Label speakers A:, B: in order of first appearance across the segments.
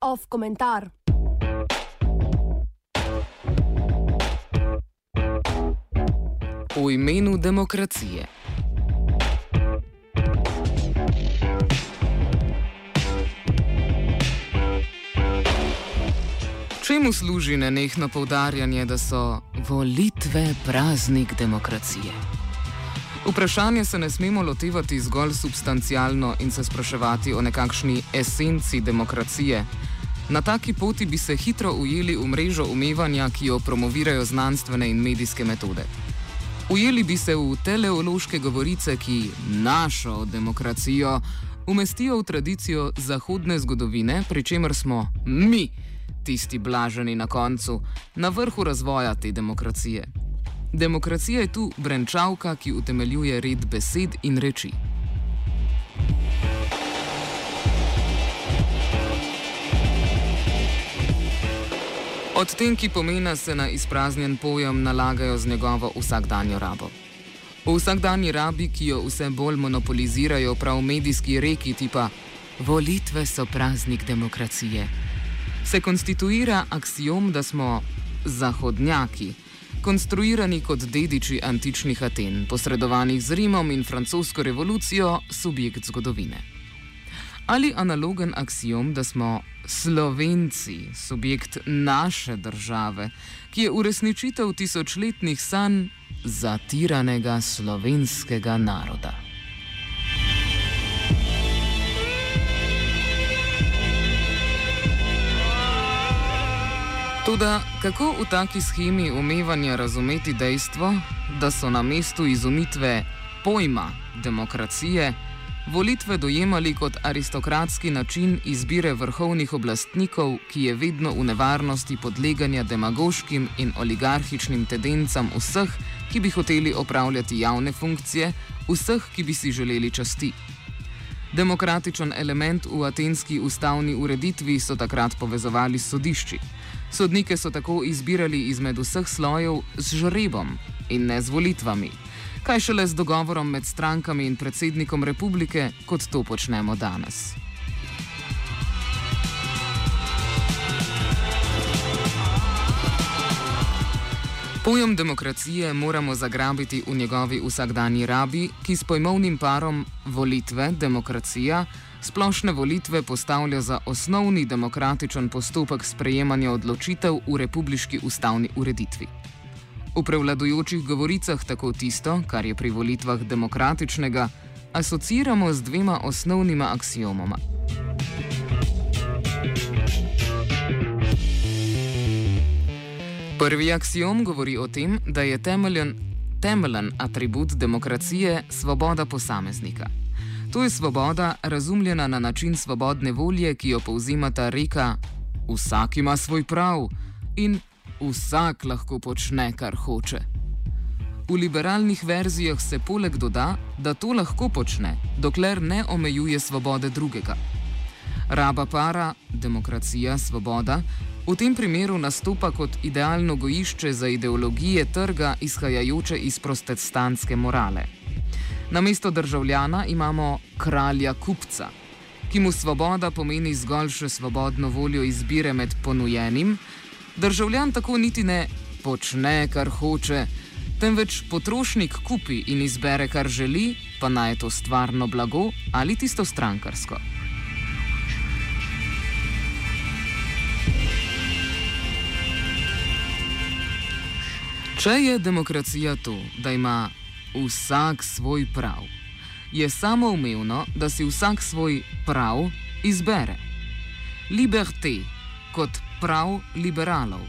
A: Off komentar.
B: V imenu demokracije. Čemu služi nenehno poudarjanje, da so volitve praznik demokracije? Vprašanje se ne smemo lotevati zgolj substancialno in se spraševati o nekakšni esenci demokracije. Na taki poti bi se hitro ujeli v mrežo umevanja, ki jo promovirajo znanstvene in medijske metode. Ujeli bi se v teleološke govorice, ki našo demokracijo umestijo v tradicijo zahodne zgodovine, pri čemer smo mi, tisti blaženi na koncu, na vrhu razvoja te demokracije. Demokracija je tu brenčavka, ki utemeljuje red besed in reči. Odtenki pomena se na izpraznjen pojem nalagajo z njegovo vsakdanjo rabo. V vsakdanji rabi, ki jo vse bolj monopolizirajo prav medijski reki tipa volitve so praznik demokracije, se konstituira aksijom, da smo zahodnjaki, konstruirani kot dediči antičnih Aten, posredovanih z Rimom in francosko revolucijo, subjekt zgodovine. Ali analogen aksijom, da smo Slovenci, subjekt naše države, ki je uresničitev tisočletnih sanj zatiranega slovenskega naroda. Toda kako v taki schemi umevanja razumeti dejstvo, da so na mestu izumitve pojma demokracije volitve dojemali kot aristokratski način izbire vrhovnih oblastnikov, ki je vedno v nevarnosti podleganja demagoškim in oligarhičnim tendencam vseh, ki bi hoteli opravljati javne funkcije, vseh, ki bi si želeli časti. Demokratičen element v atenski ustavni ureditvi so takrat povezovali s sodišči. Sodnike so tako izbirali izmed vseh slojev z žrebom in ne z volitvami kaj šele z dogovorom med strankami in predsednikom republike, kot to počnemo danes. Pojem demokracije moramo zagrabiti v njegovi vsakdanji rabi, ki s pojmovnim parom volitve, demokracija, splošne volitve postavlja za osnovni demokratičen postopek sprejemanja odločitev v republiški ustavni ureditvi. V prevladujočih govoricah tako tisto, kar je pri volitvah demokratičnega, asociramo z dvema osnovnima axiomoma. Prvi axiom govori o tem, da je temeljen, temeljen atribut demokracije svoboda posameznika. To je svoboda, razumljena na način svobodne volje, ki jo povzimata reka: Vsak ima svoj prav in vsak lahko počne, kar hoče. V liberalnih verzijah se poleg doda, da to lahko počne, dokler ne omejuje svobode drugega. Raba para, demokracija, svoboda, v tem primeru nastopa kot idealno gojišče za ideologije trga, izhajajoče iz protestantske morale. Na mesto državljana imamo kralja kupca, ki mu svoboda pomeni zgolj še svobodno voljo izbire med ponujenim, Državljan tako niti ne počne, kar hoče, temveč potrošnik kupi in izbere, kar želi, pa naj to stvarno blago ali tisto strankarsko. Če je demokracija to, da ima vsak svoj prav, je samoumevno, da si vsak svoj prav izbere. Liberté kot prav liberalov,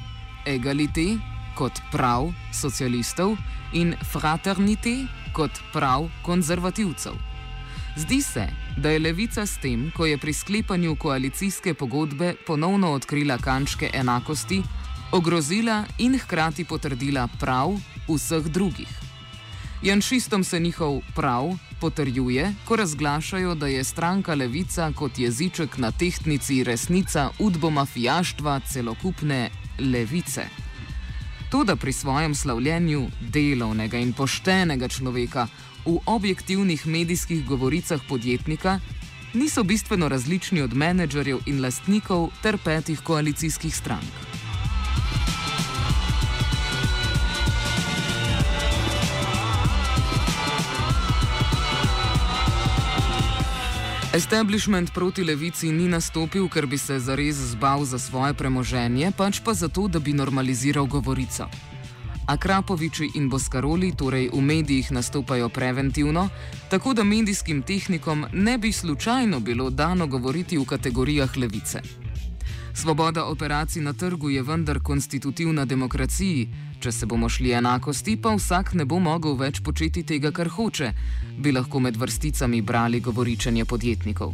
B: egalité kot prav socialistov in fraternité kot prav konzervativcev. Zdi se, da je levica s tem, ko je pri sklepanju koalicijske pogodbe ponovno odkrila kančke enakosti, ogrozila in hkrati potrdila prav vseh drugih. Janšistom se njihov prav potrjuje, ko razglašajo, da je stranka Levica kot jeziček na tehtnici resnica udbo mafijaštva celokupne levice. To, da pri svojem slavljenju delovnega in poštenega človeka v objektivnih medijskih govoricah podjetnika niso bistveno različni od menedžerjev in lastnikov ter petih koalicijskih strank. Establishment proti levici ni nastopil, ker bi se zares zbal za svoje premoženje, pač pa zato, da bi normaliziral govorico. Akrapoviči in Boskaroli torej v medijih nastopajo preventivno, tako da medijskim tehnikom ne bi slučajno bilo dano govoriti v kategorijah levice. Svoboda operacij na trgu je vendar konstitutivna demokraciji, če se bomo šli enakosti, pa vsak ne bo mogel več početi tega, kar hoče, bi lahko med vrsticami brali govoričenje podjetnikov.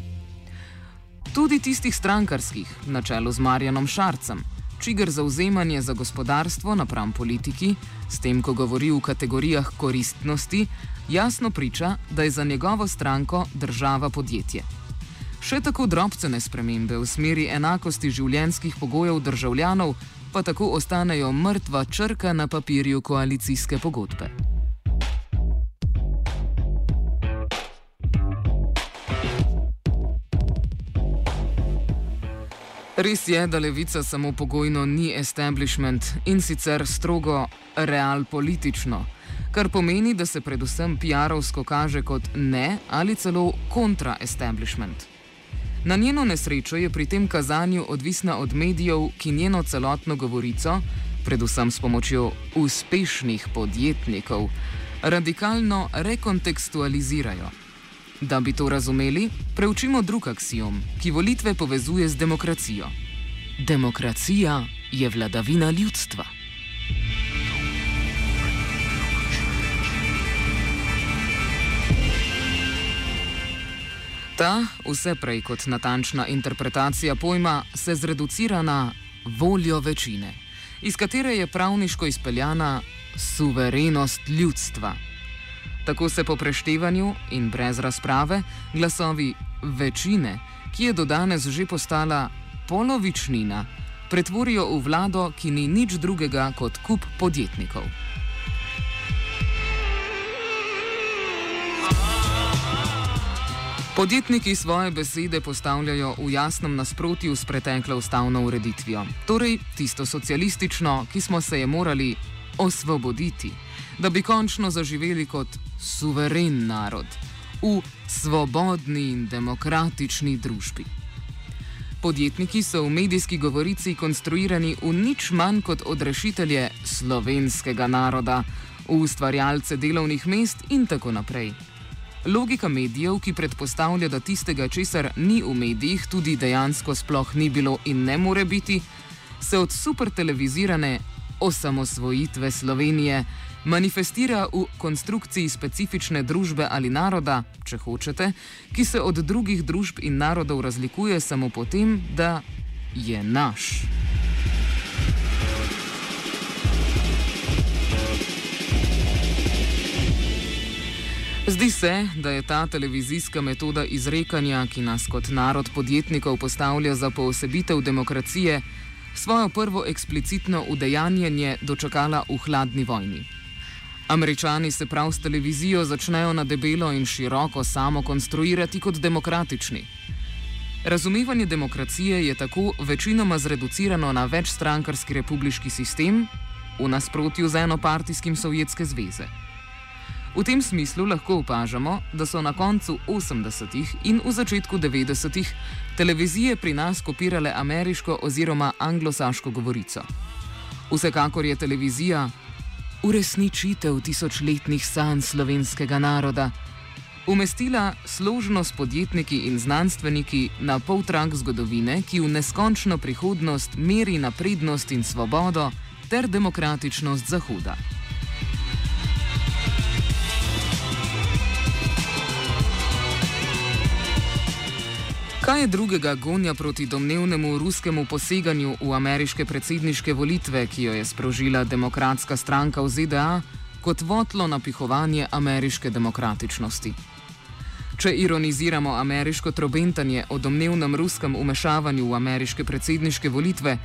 B: Tudi tistih strankarskih, na čelu z Marjanom Šarcem, čigar zauzemanje za gospodarstvo napram politiki, s tem, ko govori v kategorijah koristnosti, jasno priča, da je za njegovo stranko država podjetje. Še tako drobcene spremembe v smeri enakosti življenjskih pogojev državljanov pa tako ostanejo mrtva črka na papirju koalicijske pogodbe. Res je, da levica samo pogojno ni establishment in sicer strogo realpolitično, kar pomeni, da se predvsem PR-ovsko kaže kot ne ali celo kontra-establishment. Na njeno nesrečo je pri tem kazanju odvisna od medijev, ki njeno celotno govorico, predvsem s pomočjo uspešnih podjetnikov, radikalno rekontekstualizirajo. Da bi to razumeli, preučimo drug aksijom, ki volitve povezuje z demokracijo. Demokracija je vladavina ljudstva. Ta, vse prej kot natančna interpretacija pojma, se zreducira na voljo večine, iz katere je pravniško izpeljana suverenost ljudstva. Tako se po preštevanju in brez razprave glasovi večine, ki je do danes že postala polovičnina, pretvorijo v vlado, ki ni nič drugega kot kup podjetnikov. Podjetniki svoje besede postavljajo v jasnem nasprotju s preteklo ustavno ureditvijo, torej tisto socialistično, ki smo se je morali osvoboditi, da bi končno zaživeli kot suveren narod v svobodni in demokratični družbi. Podjetniki so v medijski govorici konstruirani v nič manj kot odrešitelje slovenskega naroda, v ustvarjalce delovnih mest in tako naprej. Logika medijev, ki predpostavlja, da tistega, česar ni v medijih, tudi dejansko sploh ni bilo in ne more biti, se od supertelevizirane osamosvojitve Slovenije manifestira v konstrukciji specifične družbe ali naroda, če hočete, ki se od drugih družb in narodov razlikuje samo potem, da je naš. Zdi se, da je ta televizijska metoda izrekanja, ki nas kot narod podjetnikov postavlja za poosebitev demokracije, svojo prvo eksplicitno udejanjenje dočakala v hladni vojni. Američani se prav s televizijo začnejo na debelo in široko samo konstruirati kot demokratični. Razumevanje demokracije je tako večinoma zreducirano na večstrankarski republiški sistem, v nasprotju z enopartijskim Sovjetske zveze. V tem smislu lahko opažamo, da so na koncu 80-ih in v začetku 90-ih televizije pri nas kopirale ameriško oziroma anglosaško govorico. Vsekakor je televizija uresničitev tisočletnih sanj slovenskega naroda. Umestila složnost podjetniki in znanstveniki na poltrak zgodovine, ki v neskončno prihodnost meri naprednost in svobodo ter demokratičnost Zahoda. Kaj je drugega gonja proti domnevnemu ruskemu poseganju v ameriške predsedniške volitve, ki jo je sprožila demokratska stranka v ZDA, kot votlo napihovanje ameriške demokratičnosti? Če ironiziramo ameriško trobentanje o domnevnem ruskem umešavanju v ameriške predsedniške volitve,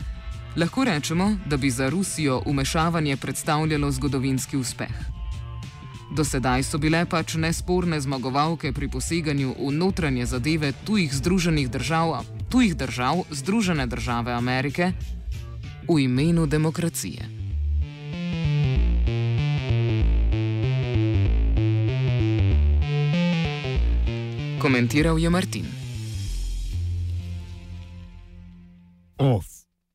B: Lahko rečemo, da bi za Rusijo umešavanje predstavljalo zgodovinski uspeh. Do sedaj so bile pač nesporne zmagovalke pri poseganju v notranje zadeve tujih združenih držav, tujih držav Združene države Amerike v imenu demokracije. Komentiral je Martin.